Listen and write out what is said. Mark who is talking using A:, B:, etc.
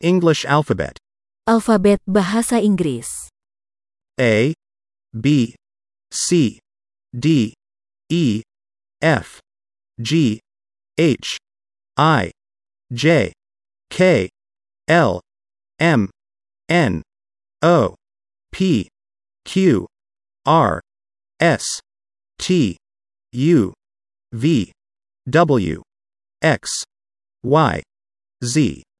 A: English alphabet.
B: Alfabet Bahasa Inggris.
A: A, B, C, D, E, F, G, H, I, J, K, L, M, N, O, P, Q, R, S, T, U, V, W, X, Y, Z.